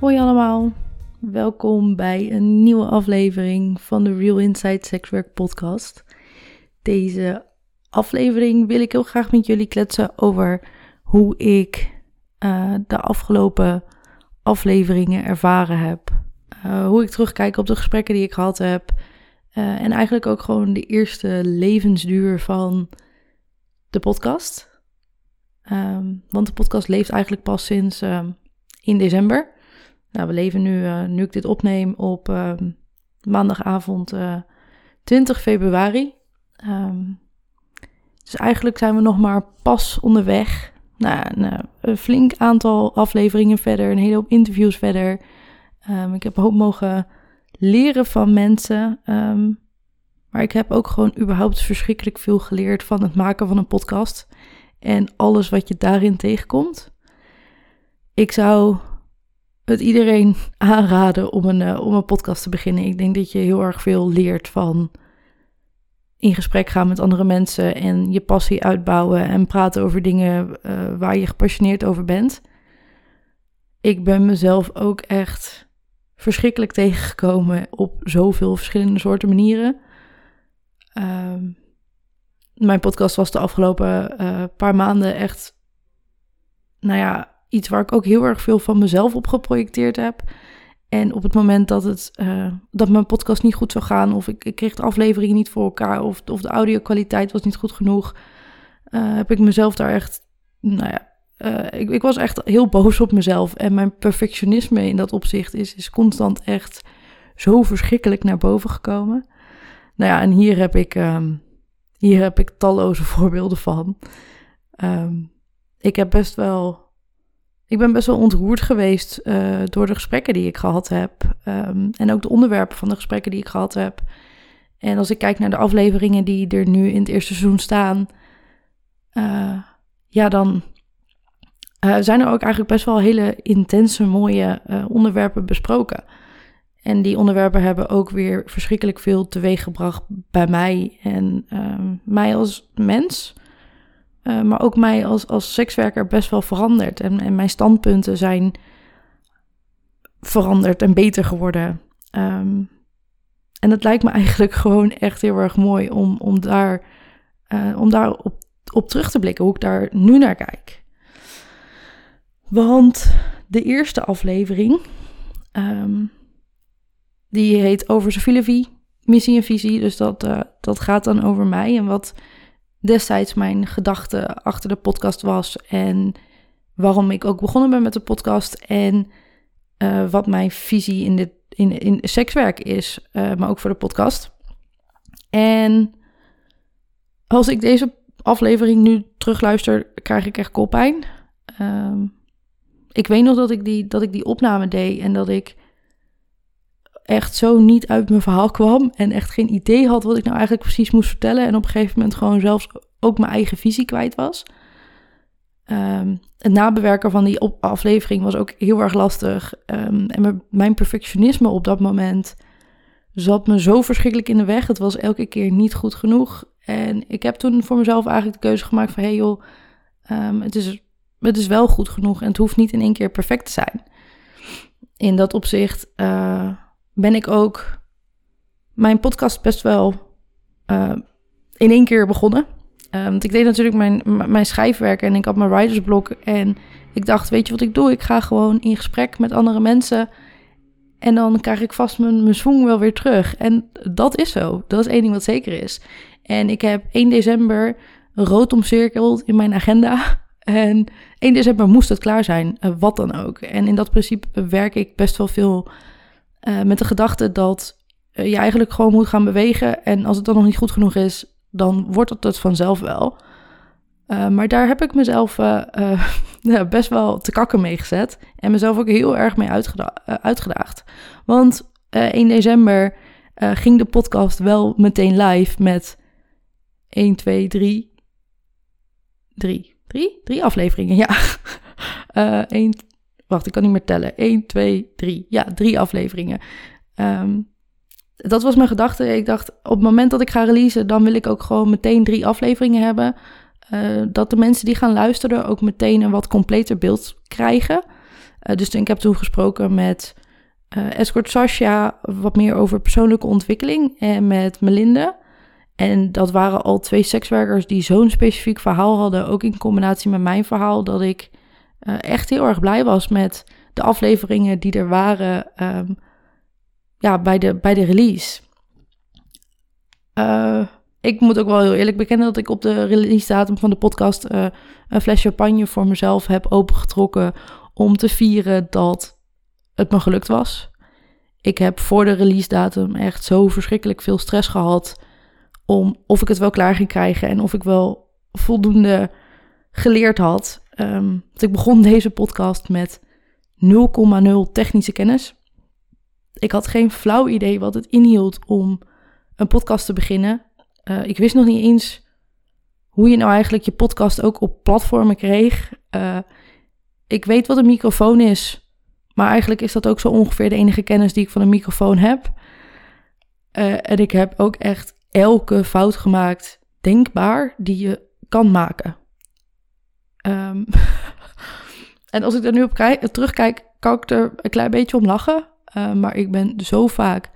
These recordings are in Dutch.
Hoi allemaal, welkom bij een nieuwe aflevering van de Real Inside Sexwerk podcast. Deze aflevering wil ik heel graag met jullie kletsen over hoe ik uh, de afgelopen afleveringen ervaren heb. Uh, hoe ik terugkijk op de gesprekken die ik gehad heb. Uh, en eigenlijk ook gewoon de eerste levensduur van de podcast. Um, want de podcast leeft eigenlijk pas sinds um, in december. Nou, we leven nu, nu ik dit opneem, op um, maandagavond 20 februari. Um, dus eigenlijk zijn we nog maar pas onderweg. Nou, een, een flink aantal afleveringen verder, een hele hoop interviews verder. Um, ik heb hoop mogen leren van mensen. Maar ik heb ook gewoon überhaupt verschrikkelijk veel geleerd van het maken van een podcast. En alles wat je daarin tegenkomt. Ik zou het iedereen aanraden om een, uh, om een podcast te beginnen. Ik denk dat je heel erg veel leert van in gesprek gaan met andere mensen en je passie uitbouwen en praten over dingen uh, waar je gepassioneerd over bent. Ik ben mezelf ook echt verschrikkelijk tegengekomen op zoveel verschillende soorten manieren. Uh, mijn podcast was de afgelopen uh, paar maanden echt, nou ja, iets waar ik ook heel erg veel van mezelf op geprojecteerd heb. En op het moment dat, het, uh, dat mijn podcast niet goed zou gaan, of ik, ik kreeg de afleveringen niet voor elkaar, of, of de audio-kwaliteit was niet goed genoeg, uh, heb ik mezelf daar echt, nou ja, uh, ik, ik was echt heel boos op mezelf. En mijn perfectionisme in dat opzicht is, is constant echt zo verschrikkelijk naar boven gekomen. Nou ja, en hier heb ik, um, hier heb ik talloze voorbeelden van. Um, ik heb best wel ik ben best wel ontroerd geweest uh, door de gesprekken die ik gehad heb. Um, en ook de onderwerpen van de gesprekken die ik gehad heb. En als ik kijk naar de afleveringen die er nu in het eerste seizoen staan, uh, ja, dan uh, zijn er ook eigenlijk best wel hele intense, mooie onderwerpen besproken. En die onderwerpen hebben ook weer verschrikkelijk veel teweeggebracht bij mij en um, mij als mens. Uh, maar ook mij als, als sekswerker best wel veranderd. En, en mijn standpunten zijn veranderd en beter geworden. Um, en het lijkt me eigenlijk gewoon echt heel erg mooi om, om daar, uh, om daar op, op terug te blikken, hoe ik daar nu naar kijk. Want de eerste aflevering, um, die heet Over Sophie Missie en Visie. Dus dat, uh, dat gaat dan over mij en wat destijds mijn gedachte achter de podcast was en waarom ik ook begonnen ben met de podcast en uh, wat mijn visie in, dit, in, in sekswerk is, uh, maar ook voor de podcast. En als ik deze aflevering nu terugluister, krijg ik echt koppijn. Um, ik weet nog dat ik, die, dat ik die opname deed en dat ik echt zo niet uit mijn verhaal kwam en echt geen idee had wat ik nou eigenlijk precies moest vertellen. En op een gegeven moment gewoon zelfs ook mijn eigen visie kwijt was. Um, het nabewerken van die aflevering was ook heel erg lastig. Um, en mijn perfectionisme op dat moment zat me zo verschrikkelijk in de weg. Het was elke keer niet goed genoeg. En ik heb toen voor mezelf eigenlijk de keuze gemaakt van... hé hey joh, um, het, is, het is wel goed genoeg en het hoeft niet in één keer perfect te zijn. In dat opzicht... Uh, ben ik ook mijn podcast best wel uh, in één keer begonnen. Uh, want ik deed natuurlijk mijn, mijn schrijfwerk en ik had mijn writersblok. En ik dacht, weet je wat ik doe? Ik ga gewoon in gesprek met andere mensen. En dan krijg ik vast mijn, mijn wel weer terug. En dat is zo. Dat is één ding wat zeker is. En ik heb 1 december rood omcirkeld in mijn agenda. En 1 december moest het klaar zijn, eh, wat dan ook. En in dat principe werk ik best wel veel uh, met de gedachte dat uh, je eigenlijk gewoon moet gaan bewegen. En als het dan nog niet goed genoeg is, dan wordt het het vanzelf wel. Uh, maar daar heb ik mezelf best wel te kakken mee gezet. En mezelf ook heel erg mee uitgeda uitgedaagd. Want 1 december ging de podcast wel meteen live met 1, 2, 3. 3. Drie? Drie afleveringen, ja. Uh, één, wacht, ik kan niet meer tellen. 1, 2, 3. Ja, drie afleveringen. Um, dat was mijn gedachte. Ik dacht, op het moment dat ik ga releasen, dan wil ik ook gewoon meteen drie afleveringen hebben. Uh, dat de mensen die gaan luisteren ook meteen een wat completer beeld krijgen. Uh, dus ik heb toen gesproken met uh, Escort Sasha, wat meer over persoonlijke ontwikkeling. En met Melinde. En dat waren al twee sekswerkers die zo'n specifiek verhaal hadden, ook in combinatie met mijn verhaal, dat ik echt heel erg blij was met de afleveringen die er waren um, ja, bij, de, bij de release. Uh, ik moet ook wel heel eerlijk bekennen dat ik op de release datum van de podcast uh, een fles champagne voor mezelf heb opengetrokken om te vieren dat het me gelukt was. Ik heb voor de release datum echt zo verschrikkelijk veel stress gehad om of ik het wel klaar ging krijgen en of ik wel voldoende geleerd had. Um, want ik begon deze podcast met 0,0 technische kennis. Ik had geen flauw idee wat het inhield om een podcast te beginnen. Uh, ik wist nog niet eens hoe je nou eigenlijk je podcast ook op platformen kreeg. Uh, ik weet wat een microfoon is, maar eigenlijk is dat ook zo ongeveer de enige kennis die ik van een microfoon heb. Uh, en ik heb ook echt elke fout gemaakt, denkbaar, die je kan maken. Um, en als ik er nu op kijk, terugkijk, kan ik er een klein beetje om lachen. Uh, maar ik ben zo vaak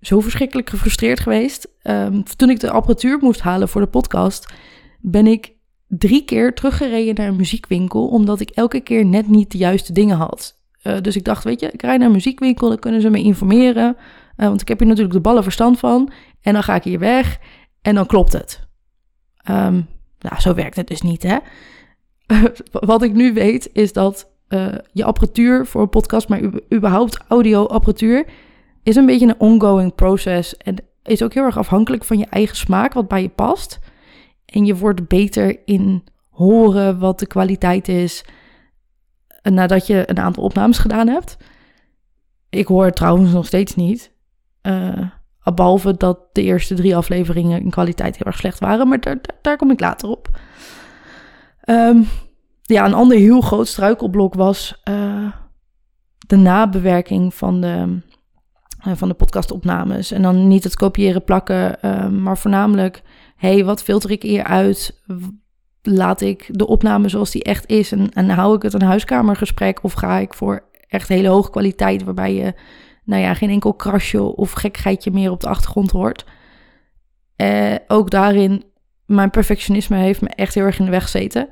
zo verschrikkelijk gefrustreerd geweest. Um, toen ik de apparatuur moest halen voor de podcast, ben ik drie keer teruggereden naar een muziekwinkel, omdat ik elke keer net niet de juiste dingen had. Uh, dus ik dacht, weet je, ik rijd naar een muziekwinkel, dan kunnen ze me informeren. Uh, want ik heb hier natuurlijk de ballen verstand van. En dan ga ik hier weg en dan klopt het. Nou, zo werkt het dus niet, hè? Wat ik nu weet is dat uh, je apparatuur voor een podcast, maar überhaupt audio-apparatuur, is een beetje een ongoing process. En is ook heel erg afhankelijk van je eigen smaak, wat bij je past. En je wordt beter in horen wat de kwaliteit is nadat je een aantal opnames gedaan hebt. Ik hoor trouwens nog steeds niet. Uh, behalve dat de eerste drie afleveringen in kwaliteit heel erg slecht waren. Maar daar, daar kom ik later op. Um, ja, een ander heel groot struikelblok was uh, de nabewerking van de, uh, van de podcastopnames. En dan niet het kopiëren, plakken, uh, maar voornamelijk... hey, wat filter ik hier uit? Laat ik de opname zoals die echt is? En, en hou ik het een huiskamergesprek? Of ga ik voor echt hele hoge kwaliteit... waarbij je nou ja, geen enkel krasje of gekgeitje meer op de achtergrond hoort. Ook daarin, mijn perfectionisme heeft me echt heel erg in de weg gezeten.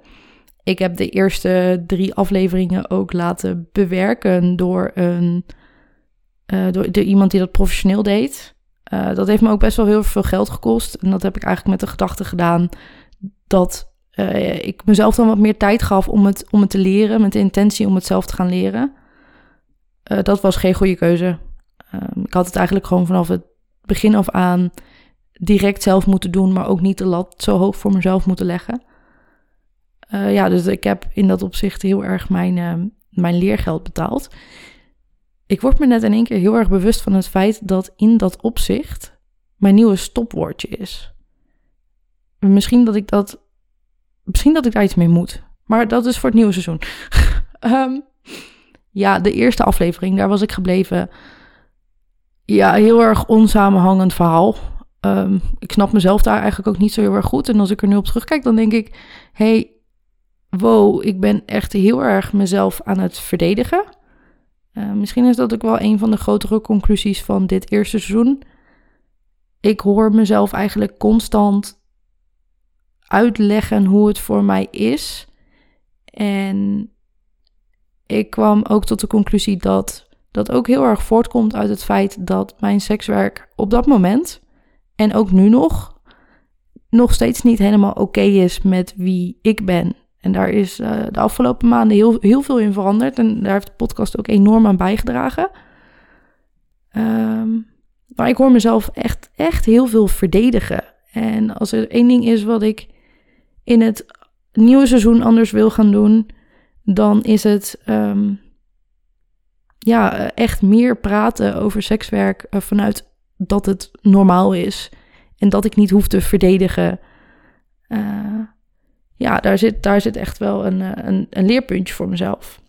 Ik heb de eerste drie afleveringen ook laten bewerken door, een, uh, door, iemand die dat professioneel deed. Uh, dat heeft me ook best wel heel veel geld gekost. En dat heb ik eigenlijk met de gedachte gedaan dat ik mezelf dan wat meer tijd gaf om het, om het te leren. Met de intentie om het zelf te gaan leren. Dat was geen goede keuze. Um, ik had het eigenlijk gewoon vanaf het begin af aan direct zelf moeten doen, maar ook niet de lat zo hoog voor mezelf moeten leggen. Uh, ja, dus ik heb in dat opzicht heel erg mijn, uh, mijn leergeld betaald. Ik word me net in één keer heel erg bewust van het feit dat in dat opzicht mijn nieuwe stopwoordje is. Misschien dat ik dat. Misschien dat ik daar iets mee moet. Maar dat is voor het nieuwe seizoen. um, ja, de eerste aflevering, daar was ik gebleven. Ja, heel erg onsamenhangend verhaal. Um, ik snap mezelf daar eigenlijk ook niet zo heel erg goed. En als ik er nu op terugkijk, dan denk ik: hey, wow, ik ben echt heel erg mezelf aan het verdedigen. Uh, misschien is dat ook wel een van de grotere conclusies van dit eerste seizoen. Ik hoor mezelf eigenlijk constant uitleggen hoe het voor mij is. En ik kwam ook tot de conclusie dat dat ook heel erg voortkomt uit het feit dat mijn sekswerk op dat moment en ook nu nog nog steeds niet helemaal oké is met wie ik ben. En daar is uh, de afgelopen maanden heel, heel veel in veranderd. En daar heeft de podcast ook enorm aan bijgedragen. Um, maar ik hoor mezelf echt, echt heel veel verdedigen. En als er één ding is wat ik in het nieuwe seizoen anders wil gaan doen, dan is het um, ja, echt meer praten over sekswerk uh, vanuit dat het normaal is. En dat ik niet hoef te verdedigen. Uh, ja, daar zit, daar zit echt wel een, eh, een, een leerpuntje voor mezelf.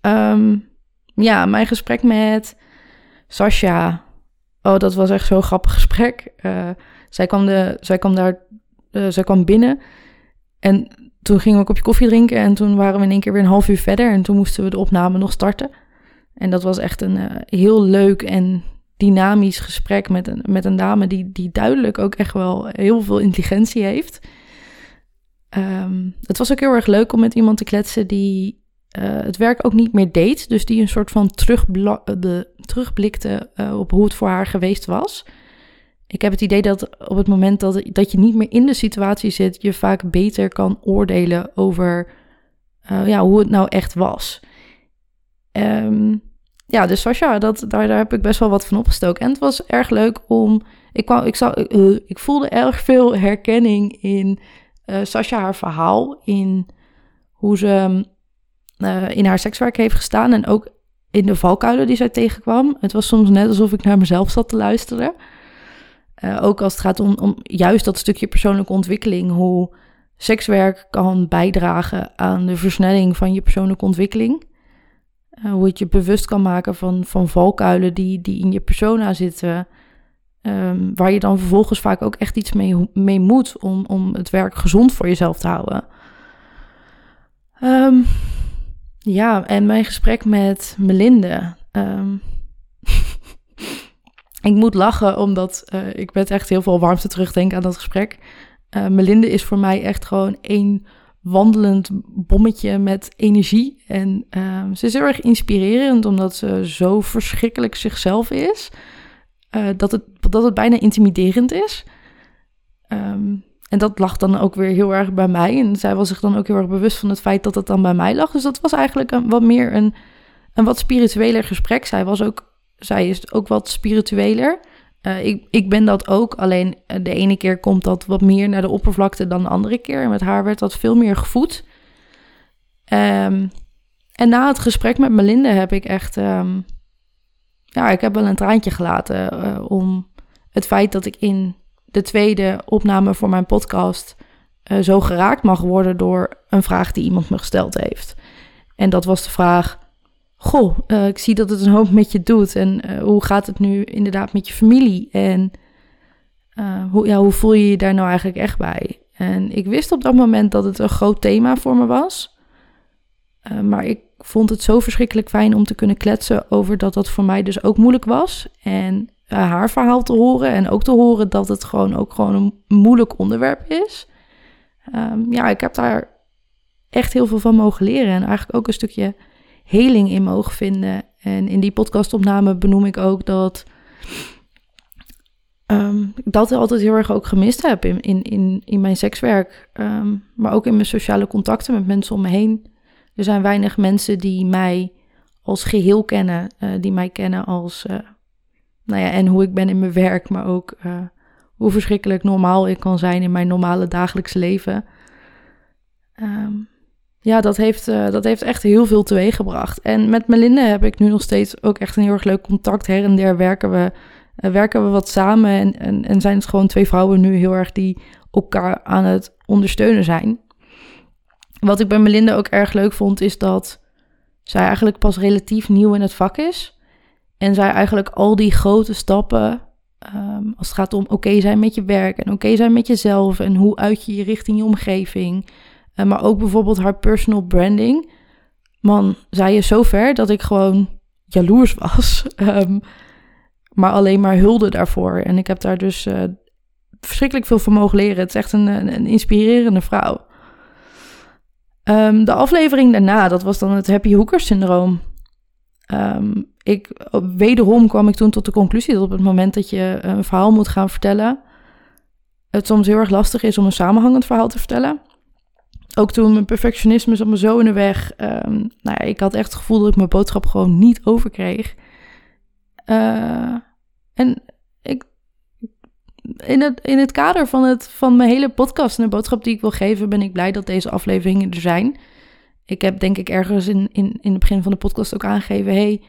Um, ja, mijn gesprek met Sasha. Oh, dat was echt zo'n grappig gesprek. Uh, zij, kwam de, zij kwam daar, zij kwam binnen. En toen gingen we een kopje koffie drinken. En toen waren we in één keer weer een half uur verder. En toen moesten we de opname nog starten. En dat was echt een heel leuk en dynamisch gesprek met een, met een dame die, die duidelijk ook echt wel heel veel intelligentie heeft. Um, het was ook heel erg leuk om met iemand te kletsen die uh, het werk ook niet meer deed. Dus die een soort van de, terugblikte uh, op hoe het voor haar geweest was. Ik heb het idee dat op het moment dat, dat je niet meer in de situatie zit, je vaak beter kan oordelen over uh, ja, hoe het nou echt was. Um, ja, dus Sasha, dat, daar, daar heb ik best wel wat van opgestoken. En het was erg leuk om. Ik, kwam, ik, zou, uh, ik voelde erg veel herkenning in uh, Sasha, haar verhaal. In hoe ze uh, in haar sekswerk heeft gestaan. En ook in de valkuilen die zij tegenkwam. Het was soms net alsof ik naar mezelf zat te luisteren. Ook als het gaat om, om juist dat stukje persoonlijke ontwikkeling. Hoe sekswerk kan bijdragen aan de versnelling van je persoonlijke ontwikkeling. Uh, hoe het je bewust kan maken van, van valkuilen die, die in je persona zitten. Um, waar je dan vervolgens vaak ook echt iets mee, mee moet om, om het werk gezond voor jezelf te houden. Um, ja, en mijn gesprek met Melinde. Um, ik moet lachen, omdat uh, ik met echt heel veel warmte terugdenk aan dat gesprek. Uh, Melinde is voor mij echt gewoon één wandelend bommetje met energie. En uh, ze is heel erg inspirerend, omdat ze zo verschrikkelijk zichzelf is. Uh, dat, het, dat het bijna intimiderend is. Um, en dat lag dan ook weer heel erg bij mij. En zij was zich dan ook heel erg bewust van het feit dat het dan bij mij lag. Dus dat was eigenlijk een, wat meer een, een wat spiritueler gesprek. Zij, was ook, zij is ook wat spiritueler. Uh, ik, ik ben dat ook, alleen eh, de ene keer komt dat wat meer naar de oppervlakte dan de andere keer. En met haar werd dat veel meer gevoed. Um, en na het gesprek met Melinda heb ik echt... Um, ja, ik heb wel een traantje gelaten uh, om het feit dat ik in de tweede opname voor mijn podcast zo geraakt mag worden door een vraag die iemand me gesteld heeft. En dat was de vraag: Goh, uh, ik zie dat het een hoop met je doet. En uh, hoe gaat het nu inderdaad met je familie? En hoe, ja, hoe voel je je daar nou eigenlijk echt bij? En ik wist op dat moment dat het een groot thema voor me was. maar ik vond het zo verschrikkelijk fijn om te kunnen kletsen over dat dat voor mij dus ook moeilijk was. En haar verhaal te horen. En ook te horen dat het gewoon ook gewoon een moeilijk onderwerp is. Um, ja, ik heb daar echt heel veel van mogen leren. En eigenlijk ook een stukje heling in mogen vinden. En in die podcastopname benoem ik ook dat. Um, ik dat altijd heel erg ook gemist heb in, in, in, in mijn sekswerk. Um, maar ook in mijn sociale contacten met mensen om me heen. Er zijn weinig mensen die mij als geheel kennen. Uh, die mij kennen als. Uh, nou ja, en hoe ik ben in mijn werk, maar ook uh, hoe verschrikkelijk normaal ik kan zijn in mijn normale dagelijks leven. Um, ja, dat heeft, uh, dat heeft echt heel veel teweeggebracht. En met Melinda heb ik nu nog steeds ook echt een heel erg leuk contact. Her en der werken we, uh, werken we wat samen en, en, en zijn het gewoon twee vrouwen nu heel erg die elkaar aan het ondersteunen zijn. Wat ik bij Melinda ook erg leuk vond, is dat zij eigenlijk pas relatief nieuw in het vak is. En zij eigenlijk al die grote stappen, um, als het gaat om oké zijn met je werk en oké zijn met jezelf en hoe uit je je richting je omgeving, uh, maar ook bijvoorbeeld haar personal branding. Man, zij is zo ver dat ik gewoon jaloers was, um, maar alleen maar hulde daarvoor. En ik heb daar dus uh, verschrikkelijk veel van mogen leren. Het is echt een, een, inspirerende vrouw. Um, de aflevering daarna, dat was dan het Happy Hooker syndroom. Ehm, ik, wederom kwam ik toen tot de conclusie dat op het moment dat je een verhaal moet gaan vertellen, het soms heel erg lastig is om een samenhangend verhaal te vertellen. Ook toen mijn perfectionisme zat me zo in de weg. Um, nou ja, ik had echt het gevoel dat ik mijn boodschap gewoon niet overkreeg. Uh, en ik, in, het, in het kader van, het, van mijn hele podcast en de boodschap die ik wil geven, ben ik blij dat deze afleveringen er zijn. Ik heb denk ik ergens in, in, in het begin van de podcast ook aangegeven: hey,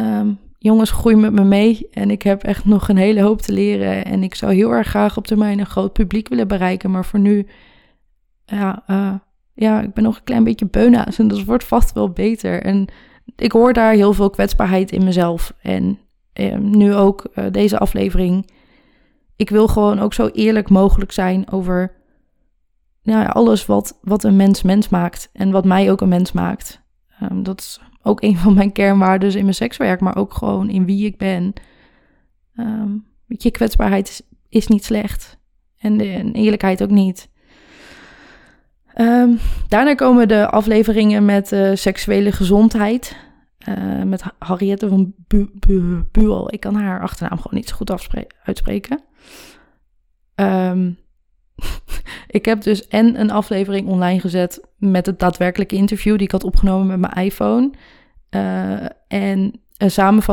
um, jongens, groei met me mee. En ik heb echt nog een hele hoop te leren. En ik zou heel erg graag op termijn een groot publiek willen bereiken. Maar voor nu, ja, uh, ja ik ben nog een klein beetje beunaas. En dat wordt vast wel beter. En ik hoor daar heel veel kwetsbaarheid in mezelf. En uh, nu ook uh, deze aflevering. Ik wil gewoon ook zo eerlijk mogelijk zijn over ja, alles wat, wat een mens mens maakt. En wat mij ook een mens maakt. Um, dat is ook een van mijn kernwaarden in mijn sekswerk, maar ook gewoon in wie ik ben. Um, je, kwetsbaarheid is, is, niet slecht. En, de, eerlijkheid ook niet. Um, daarna komen de afleveringen met uh, seksuele gezondheid. Uh, met Harriette van Bu Bu Buol. Ik kan haar achternaam gewoon niet zo goed uitspreken. Um, ik heb dus en een aflevering online gezet met het daadwerkelijke interview die ik had opgenomen met mijn iPhone. Uh, en een,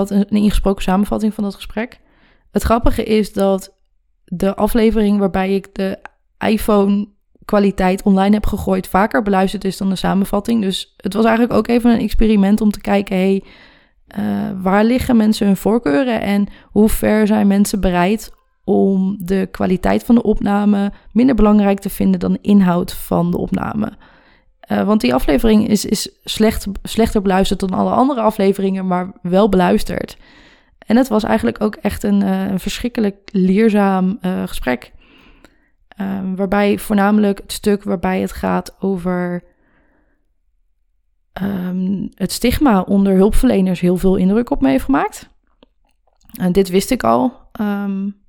een ingesproken samenvatting van dat gesprek. Het grappige is dat de aflevering waarbij ik de iPhone kwaliteit online heb gegooid vaker beluisterd is dan de samenvatting. Dus het was eigenlijk ook even een experiment om te kijken, hey, uh, waar liggen mensen hun voorkeuren en hoe ver zijn mensen bereid om de kwaliteit van de opname minder belangrijk te vinden dan de inhoud van de opname. Uh, want die aflevering is, is slecht, slechter beluisterd dan alle andere afleveringen, maar wel beluisterd. En het was eigenlijk ook echt een, een verschrikkelijk leerzaam gesprek. Ehm, waarbij voornamelijk het stuk waarbij het gaat over um, het stigma onder hulpverleners heel veel indruk op me heeft gemaakt. En dit wist ik al. Um,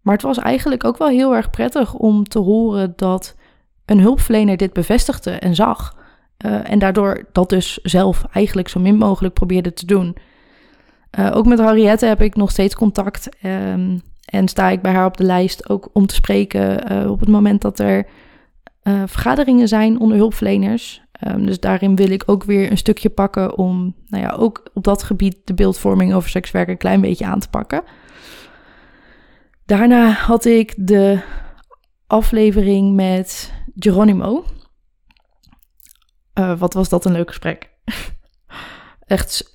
maar het was eigenlijk ook wel heel erg prettig om te horen dat een hulpverlener dit bevestigde en zag. Uh, en daardoor dat dus zelf eigenlijk zo min mogelijk probeerde te doen. Uh, ook met Harriette heb ik nog steeds contact. En sta ik bij haar op de lijst ook om te spreken uh, op het moment dat er vergaderingen zijn onder hulpverleners. Um, dus daarin wil ik ook weer een stukje pakken om nou ja, ook op dat gebied de beeldvorming over sekswerk een klein beetje aan te pakken. Daarna had ik de aflevering met Geronimo. Uh, wat was dat een leuk gesprek. Echt,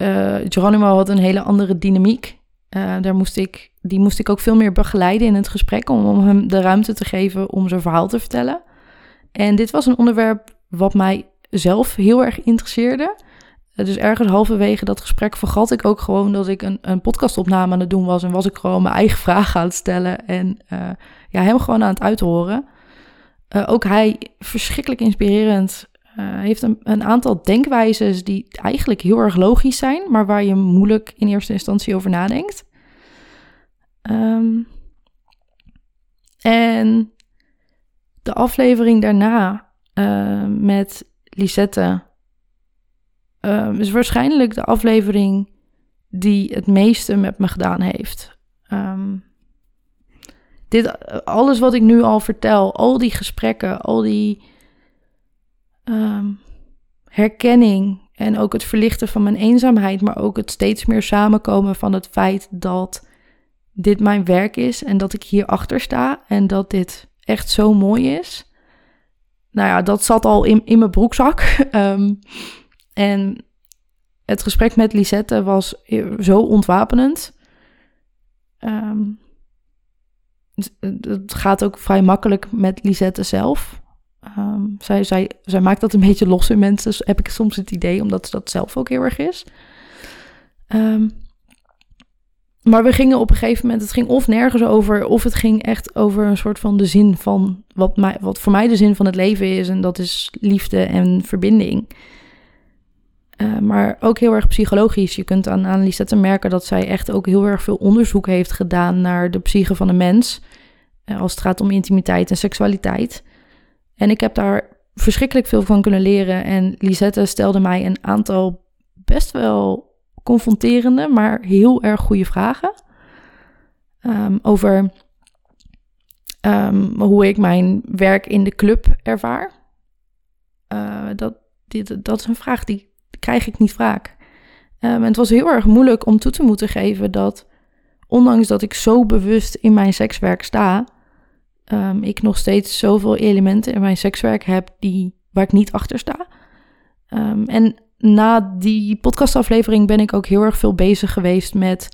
Geronimo had een hele andere dynamiek. Daar moest ik, die moest ik ook veel meer begeleiden in het gesprek om, hem de ruimte te geven om zijn verhaal te vertellen. En dit was een onderwerp wat mij zelf heel erg interesseerde. Dus ergens halverwege dat gesprek vergat ik ook gewoon dat ik een, een podcastopname aan het doen was. En was ik gewoon mijn eigen vragen aan het stellen. En uh, ja, hem gewoon aan het uithoren. Uh, ook hij, verschrikkelijk inspirerend, uh, heeft een, een, aantal denkwijzes die eigenlijk heel erg logisch zijn. Maar waar je moeilijk in eerste instantie over nadenkt. Um, en de aflevering daarna met Lisette um, is waarschijnlijk de aflevering die het meeste met me gedaan heeft. Dit, alles wat ik nu al vertel, al die gesprekken, al die herkenning en ook het verlichten van mijn eenzaamheid, maar ook het steeds meer samenkomen van het feit dat dit mijn werk is en dat ik hier achter sta en dat dit echt zo mooi is. Nou ja, dat zat al in, in mijn broekzak. Um, En het gesprek met Lisette was zo ontwapenend. Um, het gaat ook vrij makkelijk met Lisette zelf. Um, zij, zij, zij maakt dat een beetje los in mensen, heb ik soms het idee, omdat ze dat zelf ook heel erg is. Maar we gingen op een gegeven moment, het ging of nergens over, of het ging echt over een soort van de zin van wat, mij, wat voor mij de zin van het leven is. En dat is liefde en verbinding. Uh, maar ook heel erg psychologisch. Je kunt aan Anneliesette merken dat zij echt ook heel erg veel onderzoek heeft gedaan naar de psyche van de mens. Uh, als het gaat om intimiteit en seksualiteit. En ik heb daar verschrikkelijk veel van kunnen leren. En Lisette stelde mij een aantal best wel confronterende, maar heel erg goede vragen. Ehm, over um, hoe ik mijn werk in de club ervaar. Uh, dat, dit, dat is een vraag die krijg ik niet vaak. Um, en het was heel erg moeilijk om toe te moeten geven dat, ondanks dat ik zo bewust in mijn sekswerk sta, ik nog steeds zoveel elementen in mijn sekswerk heb die, waar ik niet achter sta. en na die podcastaflevering ben ik ook heel erg veel bezig geweest met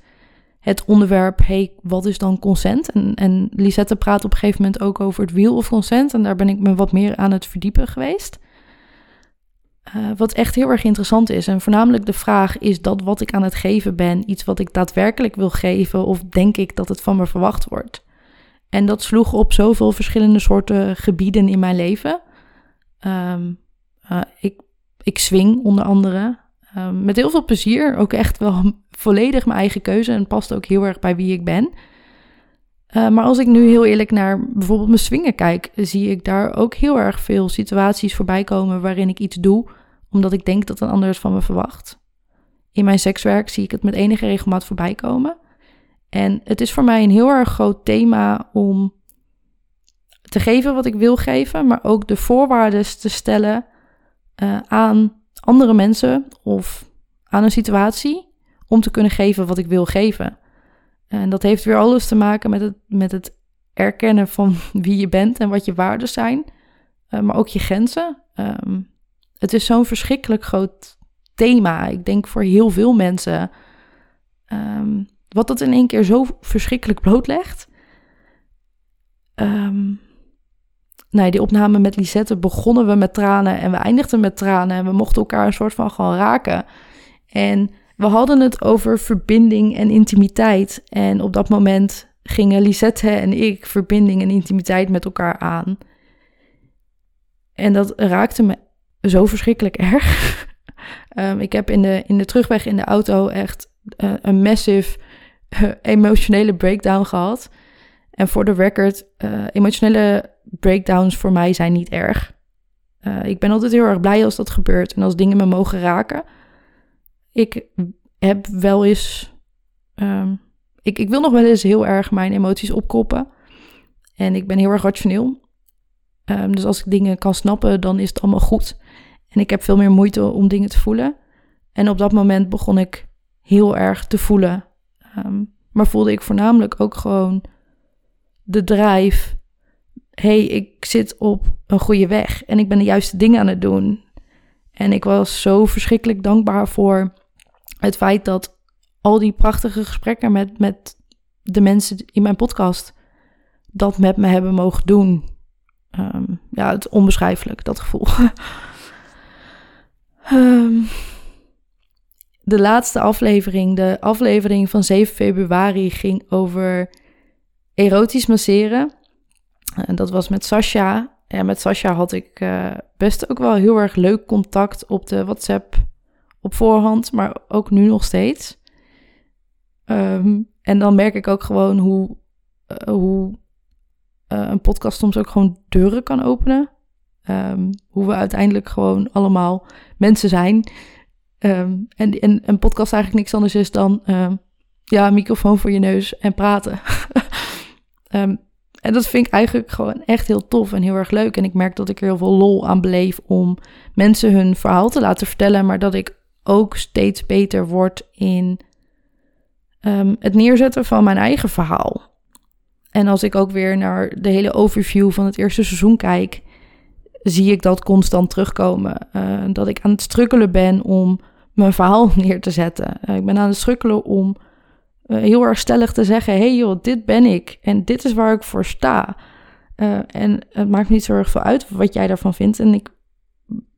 het onderwerp, hey, wat is dan consent? En, en Lisette praat op een gegeven moment ook over het wheel of consent. En daar ben ik me wat meer aan het verdiepen geweest. Uh, wat echt heel erg interessant is. En voornamelijk de vraag: is dat wat ik aan het geven ben iets wat ik daadwerkelijk wil geven? Of denk ik dat het van me verwacht wordt? En dat sloeg op zoveel verschillende soorten gebieden in mijn leven. Um, uh, ik, ik swing onder andere. Um, met heel veel plezier. Ook echt wel volledig mijn eigen keuze en past ook heel erg bij wie ik ben. Uh, maar als ik nu heel eerlijk naar bijvoorbeeld mijn swingen kijk, zie ik daar ook heel erg veel situaties voorbij komen waarin ik iets doe omdat ik denk dat een ander het van me verwacht. In mijn sekswerk zie ik het met enige regelmaat voorbij komen. En het is voor mij een heel erg groot thema om te geven wat ik wil geven, maar ook de voorwaarden te stellen uh, aan andere mensen of aan een situatie om te kunnen geven wat ik wil geven. En dat heeft weer alles te maken met het, met het erkennen van wie je bent en wat je waarden zijn, uh, maar ook je grenzen. Um, het is zo'n verschrikkelijk groot thema. Ik denk voor heel veel mensen. Um, wat dat in één keer zo verschrikkelijk blootlegt. Um, nee, die opname met Lisette begonnen we met tranen en we eindigden met tranen. En we mochten elkaar een soort van gewoon raken. En we hadden het over verbinding en intimiteit. En op dat moment gingen Lisette en ik verbinding en intimiteit met elkaar aan. En dat raakte me zo verschrikkelijk erg. um, ik heb in de, in de terugweg in de auto echt uh, een massive uh, emotionele breakdown gehad. En voor de record, uh, emotionele breakdowns voor mij zijn niet erg. ik ben altijd heel erg blij als dat gebeurt en als dingen me mogen raken. Ik heb wel eens. Um, ik, ik wil nog wel eens heel erg mijn emoties opkroppen. En ik ben heel erg rationeel. Um, dus als ik dingen kan snappen, dan is het allemaal goed. En ik heb veel meer moeite om dingen te voelen. En op dat moment begon ik heel erg te voelen. Um, maar voelde ik voornamelijk ook gewoon de drijf. Hey, ik zit op een goede weg en ik ben de juiste dingen aan het doen. En ik was zo verschrikkelijk dankbaar voor het feit dat al die prachtige gesprekken met, met de mensen in mijn podcast dat met me hebben mogen doen. Um, ja, het onbeschrijfelijk, dat gevoel. Um, de laatste aflevering, de aflevering van 7 februari, ging over erotisch masseren. En dat was met Sasha. En met Sasha had ik uh, best ook wel heel erg leuk contact op de WhatsApp op voorhand, maar ook nu nog steeds. Um, en dan merk ik ook gewoon hoe, uh, hoe uh, een podcast soms ook gewoon deuren kan openen. Um, hoe we uiteindelijk gewoon allemaal mensen zijn. Um, en, en een podcast eigenlijk niks anders is dan ja, microfoon voor je neus en praten. en dat vind ik eigenlijk gewoon echt heel tof en heel erg leuk. En ik merk dat ik er heel veel lol aan beleef om mensen hun verhaal te laten vertellen. Maar dat ik ook steeds beter word in het neerzetten van mijn eigen verhaal. En als ik ook weer naar de hele overview van het eerste seizoen kijk zie ik dat constant terugkomen. Uh, dat ik aan het strukkelen ben om mijn verhaal neer te zetten. Uh, ik ben aan het strukkelen om heel erg stellig te zeggen: hey joh, dit ben ik en dit is waar ik voor sta. en het maakt niet zo erg veel uit wat jij daarvan vindt. En ik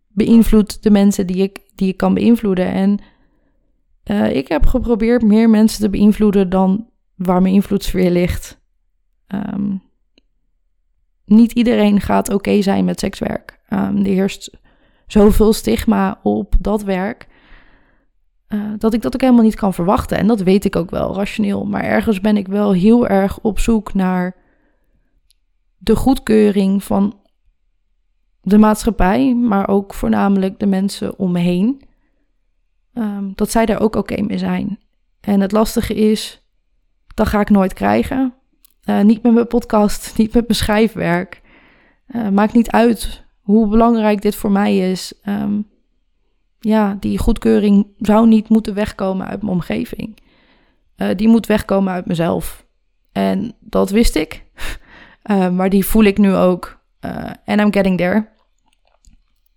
beïnvloed de mensen die ik, die ik kan beïnvloeden. En ik heb geprobeerd meer mensen te beïnvloeden dan waar mijn invloedssfeer ligt. Um, niet iedereen gaat oké zijn met sekswerk. Um, er heerst zoveel stigma op dat werk. Uh, dat ik dat ook helemaal niet kan verwachten. En dat weet ik ook wel rationeel. Maar ergens ben ik wel heel erg op zoek naar de goedkeuring van de maatschappij, maar ook voornamelijk de mensen om me heen. ehm, dat zij daar ook oké mee zijn. En het lastige is, dat ga ik nooit krijgen. Uh, niet met mijn podcast, niet met mijn schrijfwerk. Uh, maakt niet uit hoe belangrijk dit voor mij is. Um, ja, die goedkeuring zou niet moeten wegkomen uit mijn omgeving. Uh, die moet wegkomen uit mezelf. En dat wist ik. maar die voel ik nu ook. En I'm getting there.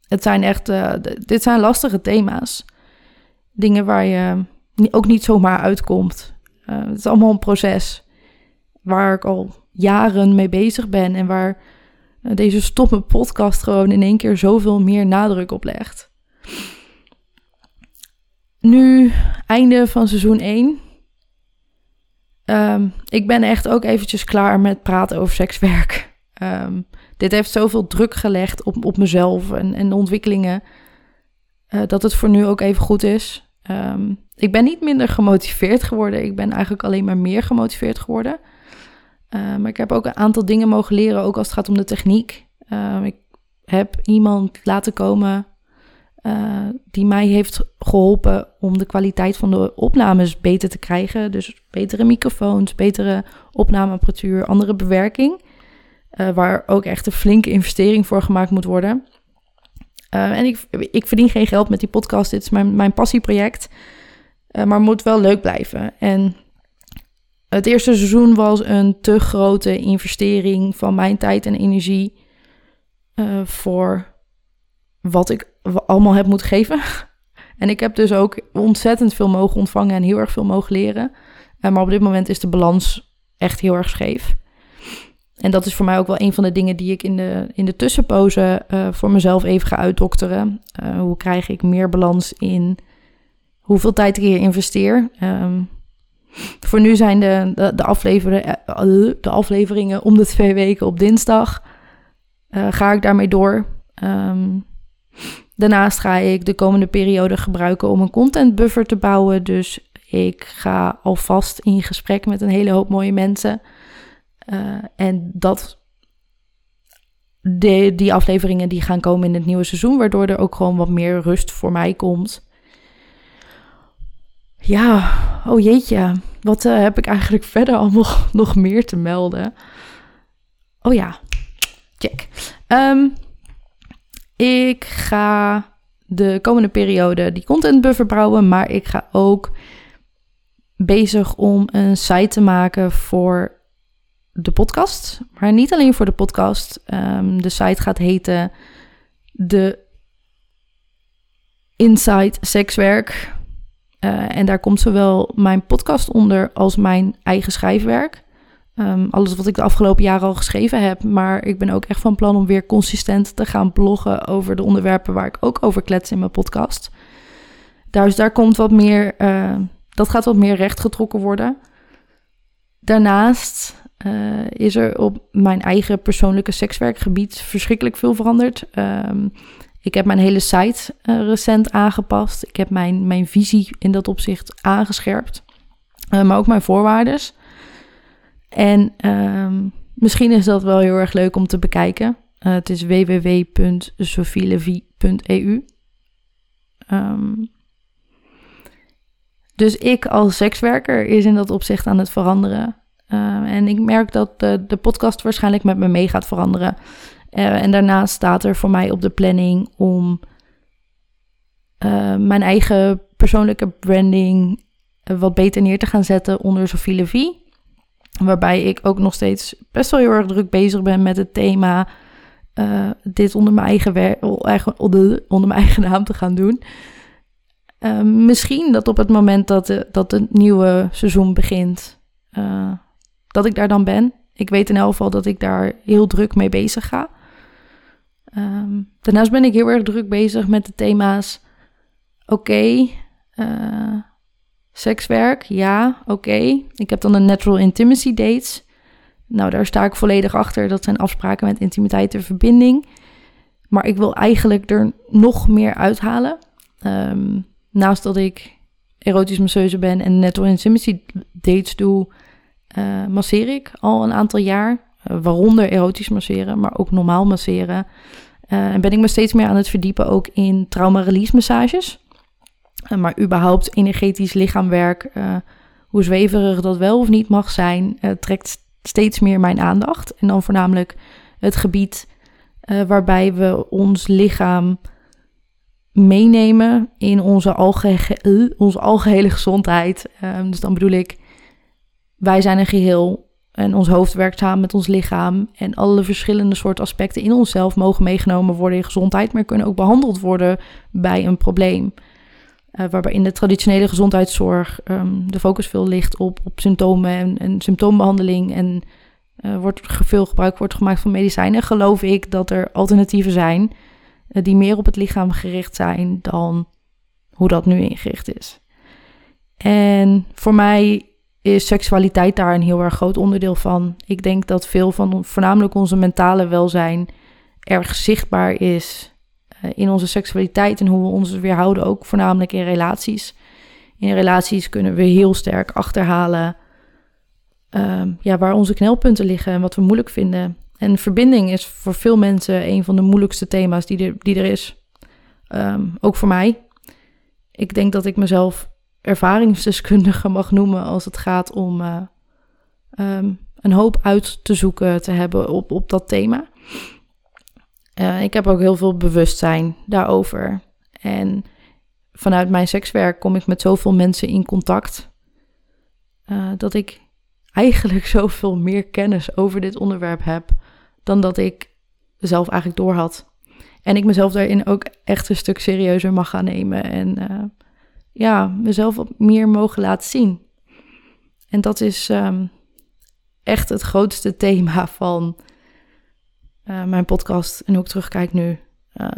Het zijn echt, dit zijn lastige thema's. Dingen waar je ook niet zomaar uitkomt. het is allemaal een proces waar ik al jaren mee bezig ben en waar eh, deze stomme podcast gewoon in één keer zoveel meer nadruk op legt. Nu, einde van seizoen 1. Ehm, ik ben echt ook eventjes klaar met praten over sekswerk. Um, dit heeft zoveel druk gelegd op, op mezelf en, en de ontwikkelingen. Uh, dat het voor nu ook even goed is. Um, ik ben niet minder gemotiveerd geworden. Ik ben eigenlijk alleen maar meer gemotiveerd geworden. Maar ik heb ook een aantal dingen mogen leren, ook als het gaat om de techniek. Ik heb iemand laten komen uh, die mij heeft geholpen om de kwaliteit van de opnames beter te krijgen. Dus betere microfoons, betere opnameapparatuur, andere bewerking. waar ook echt een flinke investering voor gemaakt moet worden. en ik, ik verdien geen geld met die podcast. Dit is mijn, mijn passieproject. maar moet wel leuk blijven. En het eerste seizoen was een te grote investering van mijn tijd en energie voor wat ik allemaal heb moeten geven. en ik heb dus ook ontzettend veel mogen ontvangen en heel erg veel mogen leren. Uh, maar op dit moment is de balans echt heel erg scheef. En dat is voor mij ook wel een van de dingen die ik in de, in de tussenpoze uh, voor mezelf even ga uitdokteren. hoe krijg ik meer balans in hoeveel tijd ik hier investeer? Um, voor nu zijn de, de, de, afleveringen, eh, de afleveringen om de twee weken op dinsdag. Ga ik daarmee door. Um, daarnaast ga ik de komende periode gebruiken om een content buffer te bouwen. Dus ik ga alvast in gesprek met een hele hoop mooie mensen. Uh, en dat, de, die afleveringen die gaan komen in het nieuwe seizoen, waardoor er ook gewoon wat meer rust voor mij komt. Ja, oh jeetje. Wat uh, heb ik eigenlijk verder allemaal nog meer te melden? Oh ja, check. Um, ik ga de komende periode die content buffer bouwen, maar ik ga ook bezig om een site te maken voor de podcast. Maar niet alleen voor de podcast. Um, de site gaat heten de Inside Sekswerk. Uh, en daar komt zowel mijn podcast onder als mijn eigen schrijfwerk. Um, alles wat ik de afgelopen jaren al geschreven heb. Maar ik ben ook echt van plan om weer consistent te gaan bloggen over de onderwerpen waar ik ook over klets in mijn podcast. Dus daar komt wat meer, uh, dat gaat wat meer rechtgetrokken worden. Daarnaast uh, is er op mijn eigen persoonlijke sekswerkgebied verschrikkelijk veel veranderd. Um, ik heb mijn hele site uh, recent aangepast. Ik heb mijn, mijn visie in dat opzicht aangescherpt. Maar ook mijn voorwaarden. En uh, misschien is dat wel heel erg leuk om te bekijken. Uh, het is www.sophielevie.eu. Um, ehm, dus ik als sekswerker is in dat opzicht aan het veranderen. en ik merk dat de, podcast waarschijnlijk met me mee gaat veranderen. Uh, en daarnaast staat er voor mij op de planning om uh, mijn eigen persoonlijke branding wat beter neer te gaan zetten onder Sophie. Waarbij ik ook nog steeds best wel heel erg druk bezig ben met het thema dit onder mijn eigen, onder, mijn eigen naam te gaan doen. misschien dat op het moment dat, de, dat het nieuwe seizoen begint, dat ik daar dan ben. Ik weet in elk geval dat ik daar heel druk mee bezig ga. Um, daarnaast ben ik heel erg druk bezig met de thema's. Oké, eh, sekswerk, ja, oké. Ik heb dan een natural intimacy dates. Nou, daar sta ik volledig achter. Dat zijn afspraken met intimiteit en verbinding. Maar ik wil eigenlijk er nog meer uithalen. Um, naast dat ik erotisch masseuse ben en natural intimacy dates doe, uh, masseer ik al een aantal jaar. Uh, waaronder erotisch masseren, maar ook normaal masseren. Uh, en ben ik me steeds meer aan het verdiepen ook in trauma-release massages. Maar überhaupt energetisch lichaamwerk, hoe zweverig dat wel of niet mag zijn, trekt steeds meer mijn aandacht. En dan voornamelijk het gebied waarbij we ons lichaam meenemen in onze, algehele, onze algehele gezondheid. Ehm, dus dan bedoel ik, wij zijn een geheel en ons hoofd werkt samen met ons lichaam. En alle verschillende soorten aspecten in onszelf mogen meegenomen worden in gezondheid, maar kunnen ook behandeld worden bij een probleem. Uh, waarbij in de traditionele gezondheidszorg ehm, de focus veel ligt op, op symptomen en, en symptoombehandeling. En uh, wordt veel gebruik wordt gemaakt van medicijnen. Geloof ik dat er alternatieven zijn uh, die meer op het lichaam gericht zijn dan hoe dat nu ingericht is. En voor mij is seksualiteit daar een heel erg groot onderdeel van. Ik denk dat veel van voornamelijk onze mentale welzijn erg zichtbaar is in onze seksualiteit en hoe we ons weerhouden, ook voornamelijk in relaties. In relaties kunnen we heel sterk achterhalen uh, ja, waar onze knelpunten liggen en wat we moeilijk vinden. En verbinding is voor veel mensen een van de moeilijkste thema's die er, die er is. Um, ook voor mij. Ik denk dat ik mezelf ervaringsdeskundige mag noemen als het gaat om uh, um, een hoop uit te zoeken te hebben op, op dat thema. Uh, ik heb ook heel veel bewustzijn daarover. En vanuit mijn sekswerk kom ik met zoveel mensen in contact. Uh, dat ik eigenlijk zoveel meer kennis over dit onderwerp heb dan dat ik zelf eigenlijk doorhad. En ik mezelf daarin ook echt een stuk serieuzer mag gaan nemen. En uh, ja, mezelf wat meer mogen laten zien. En dat is um, echt het grootste thema van uh, mijn podcast. En hoe ik terugkijk nu. Uh,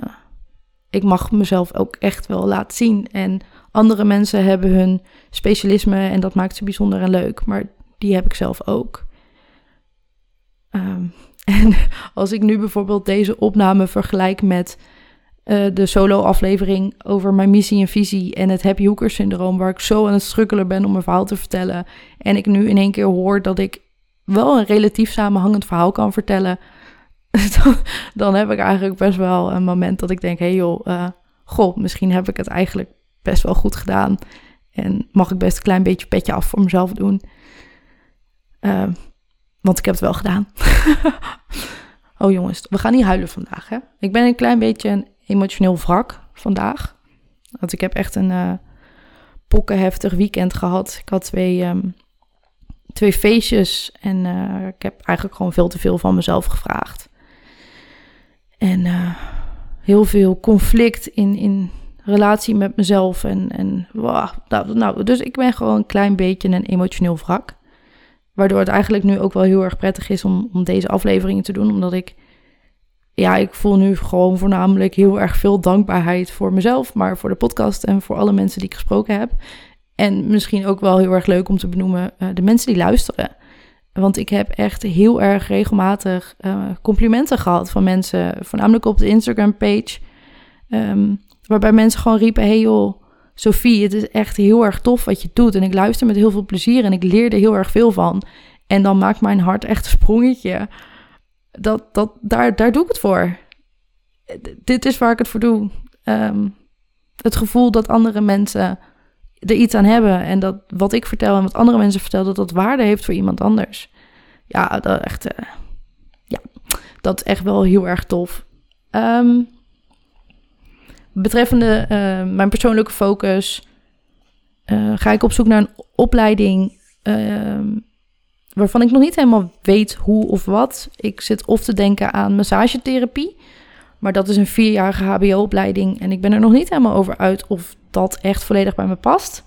ik mag mezelf ook echt wel laten zien. En andere mensen hebben hun specialisme en dat maakt ze bijzonder en leuk. Maar die heb ik zelf ook. Um, en als ik nu bijvoorbeeld deze opname vergelijk met uh, de solo-aflevering over mijn missie en visie en het Happy Hooker syndroom, waar ik zo aan het strukkelen ben om mijn verhaal te vertellen. En ik nu in één keer hoor dat ik wel een relatief samenhangend verhaal kan vertellen. dan, heb ik eigenlijk best wel een moment dat ik denk: hé hey joh, uh, goh, misschien heb ik het eigenlijk best wel goed gedaan. En mag ik best een klein beetje petje af voor mezelf doen. Uh, want ik heb het wel gedaan. oh jongens, we gaan niet huilen vandaag. Hè? Ik ben een klein beetje een emotioneel wrak vandaag. Want ik heb echt een uh, pokkenheftig weekend gehad. Ik had twee, um, twee feestjes en ik heb eigenlijk gewoon veel te veel van mezelf gevraagd. En uh, heel veel conflict in, in relatie met mezelf. En, en wow, nou, dus ik ben gewoon een klein beetje een emotioneel wrak. Waardoor het eigenlijk nu ook wel heel erg prettig is om, om deze afleveringen te doen. Omdat ik, ja, ik voel nu gewoon voornamelijk heel erg veel dankbaarheid voor mezelf. Maar voor de podcast en voor alle mensen die ik gesproken heb. En misschien ook wel heel erg leuk om te benoemen uh, de mensen die luisteren. Want ik heb echt heel erg regelmatig uh, complimenten gehad van mensen. Voornamelijk op de Instagram page. Um, waarbij mensen gewoon riepen, hey joh Sophie, het is echt heel erg tof wat je doet. En ik luister met heel veel plezier en ik leer er heel erg veel van. En dan maakt mijn hart echt een sprongetje. Dat, dat, daar, daar doe ik het voor. dit is waar ik het voor doe. Um, het gevoel dat andere mensen er iets aan hebben. En dat wat ik vertel en wat andere mensen vertellen, dat dat waarde heeft voor iemand anders. Ja, dat echt. Uh, ja, dat is echt wel heel erg tof. Um, betreffende uh, mijn persoonlijke focus uh, ga ik op zoek naar een opleiding uh, waarvan ik nog niet helemaal weet hoe of wat. Ik zit of te denken aan massagetherapie, maar dat is een vierjarige HBO-opleiding en ik ben er nog niet helemaal over uit of dat echt volledig bij me past.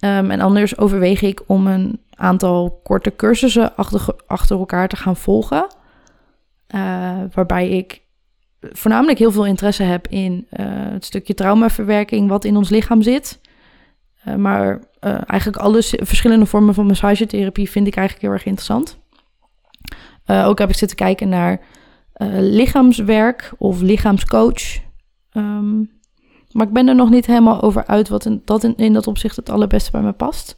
Um, en anders overweeg ik om een aantal korte cursussen achter, achter elkaar te gaan volgen. Uh, waarbij ik voornamelijk heel veel interesse heb in uh, het stukje traumaverwerking wat in ons lichaam zit. Uh, maar eigenlijk alle verschillende vormen van massagetherapie vind ik eigenlijk heel erg interessant. ook heb ik zitten kijken naar lichaamswerk of lichaamscoach. Um, maar ik ben er nog niet helemaal over uit wat in dat, in, dat opzicht het allerbeste bij me past.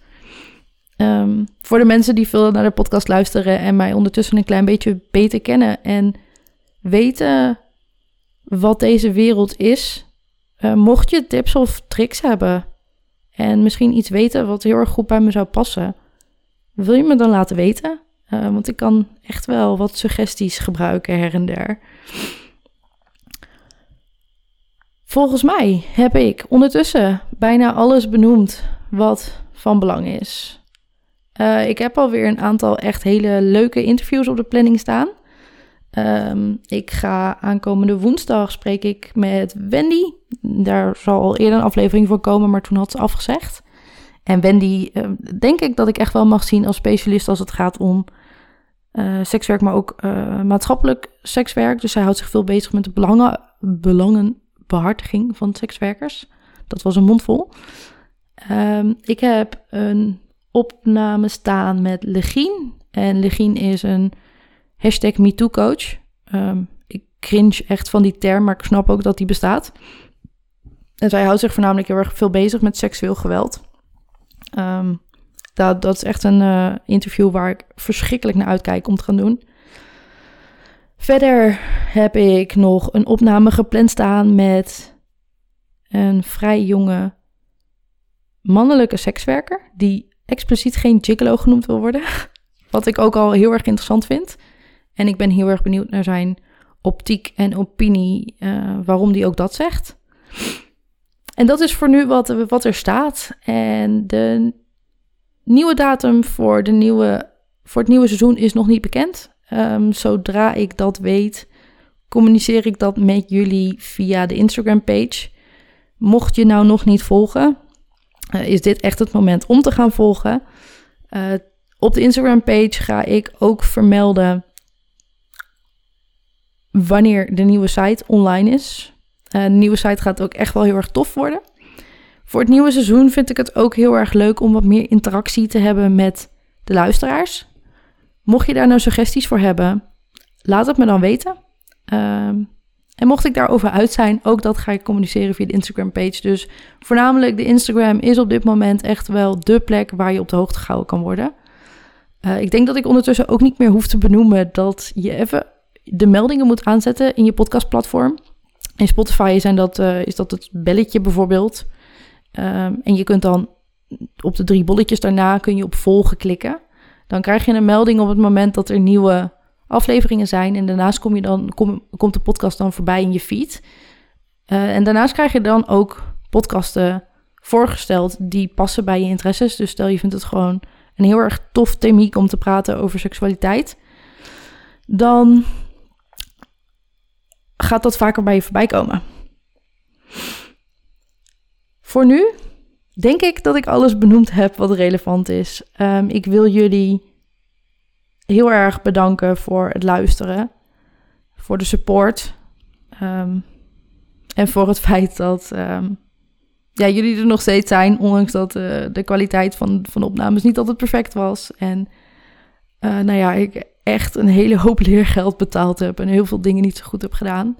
Um, voor de mensen die veel naar de podcast luisteren en mij ondertussen een klein beetje beter kennen en weten wat deze wereld is. Uh, mocht je tips of tricks hebben en misschien iets weten wat heel erg goed bij me zou passen, wil je me dan laten weten? Uh, want ik kan echt wel wat suggesties gebruiken her en der. Volgens mij heb ik ondertussen bijna alles benoemd wat van belang is. Uh, ik heb alweer een aantal echt hele leuke interviews op de planning staan. Um, ik ga aankomende woensdag spreek ik met Wendy. Daar zal al eerder een aflevering voor komen, maar toen had ze afgezegd. En Wendy, uh, denk ik dat ik echt wel mag zien als specialist als het gaat om uh, sekswerk, maar ook uh, maatschappelijk sekswerk. Dus zij houdt zich veel bezig met de belangen, belangenbehartiging van sekswerkers. Dat was een mondvol. Um, ik heb een opname staan met Legien. En Legien is een hashtag MeTooCoach. Um, ik cringe echt van die term, maar ik snap ook dat die bestaat. En zij houdt zich voornamelijk heel erg veel bezig met seksueel geweld. Um, dat, is echt een uh, interview waar ik verschrikkelijk naar uitkijk om te gaan doen. Verder heb ik nog een opname gepland staan met een vrij jonge mannelijke sekswerker. Die expliciet geen gigolo genoemd wil worden. Wat ik ook al heel erg interessant vind. En ik ben heel erg benieuwd naar zijn optiek en opinie, uh, waarom die ook dat zegt. En dat is voor nu wat, wat er staat. En de nieuwe datum voor, de nieuwe, voor het nieuwe seizoen is nog niet bekend. Um, zodra ik dat weet, communiceer ik dat met jullie via de Instagram page. Mocht je nou nog niet volgen, uh, is dit echt het moment om te gaan volgen. Uh, op de Instagram page ga ik ook vermelden wanneer de nieuwe site online is. Uh, de nieuwe site gaat ook echt wel heel erg tof worden. Voor het nieuwe seizoen vind ik het ook heel erg leuk om wat meer interactie te hebben met de luisteraars. Mocht je daar nou suggesties voor hebben, laat het me dan weten. Um, en mocht ik daarover uit zijn, ook dat ga ik communiceren via de Instagram page. Dus voornamelijk de Instagram is op dit moment echt wel de plek waar je op de hoogte gehouden kan worden. Uh, ik denk dat ik ondertussen ook niet meer hoef te benoemen dat je even de meldingen moet aanzetten in je podcastplatform. In Spotify zijn dat, uh, is dat het belletje bijvoorbeeld. Um, en je kunt dan op de drie bolletjes daarna kun je op volgen klikken. Dan krijg je een melding op het moment dat er nieuwe afleveringen zijn. En daarnaast kom je dan, kom, komt de podcast dan voorbij in je feed. Uh, en daarnaast krijg je dan ook podcasten voorgesteld die passen bij je interesses. Dus stel je vindt het gewoon een heel erg tof themiek om te praten over seksualiteit. Dan gaat dat vaker bij je voorbij komen. Voor nu denk ik dat ik alles benoemd heb wat relevant is. Um, ik wil jullie heel erg bedanken voor het luisteren, voor de support um, en voor het feit dat um, ja, jullie er nog steeds zijn, ondanks dat uh, de kwaliteit van, van de opnames niet altijd perfect was. En uh, nou ja, ik echt een hele hoop leergeld betaald heb en heel veel dingen niet zo goed heb gedaan.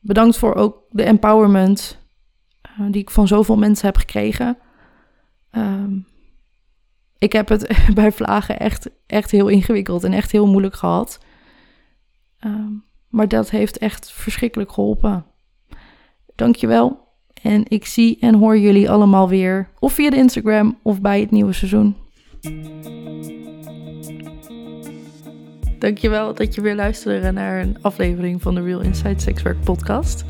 Bedankt voor ook de empowerment uh, die ik van zoveel mensen heb gekregen. Um, ik heb het bij vlagen echt, echt heel ingewikkeld en echt heel moeilijk gehad. Um, maar dat heeft echt verschrikkelijk geholpen. Dankjewel. En ik zie en hoor jullie allemaal weer. Of via de Instagram of bij het nieuwe seizoen. Dankjewel dat je weer luisterde naar een aflevering van de Real Inside Sex Work podcast.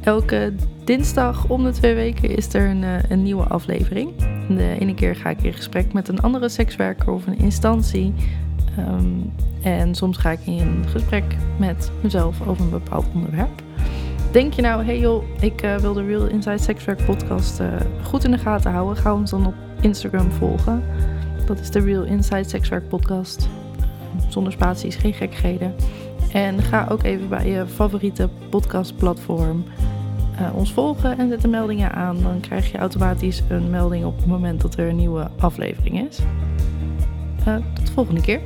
Elke dinsdag om de twee weken is er een, eh, een nieuwe aflevering. De ene keer ga ik in gesprek met een andere sekswerker of een instantie. Um, en soms ga ik in gesprek met mezelf over een bepaald onderwerp. Denk je nou, hey joh, ik uh, wil de Real Inside Sexwerk podcast uh, goed in de gaten houden. Ga ons dan op Instagram volgen. Dat is de Real Inside Sexwerk podcast. Zonder spaties, geen gekkigheden. En ga ook even bij je favoriete podcastplatform uh, ons volgen en zet de meldingen aan. Dan krijg je automatisch een melding op het moment dat er een nieuwe aflevering is. tot de volgende keer.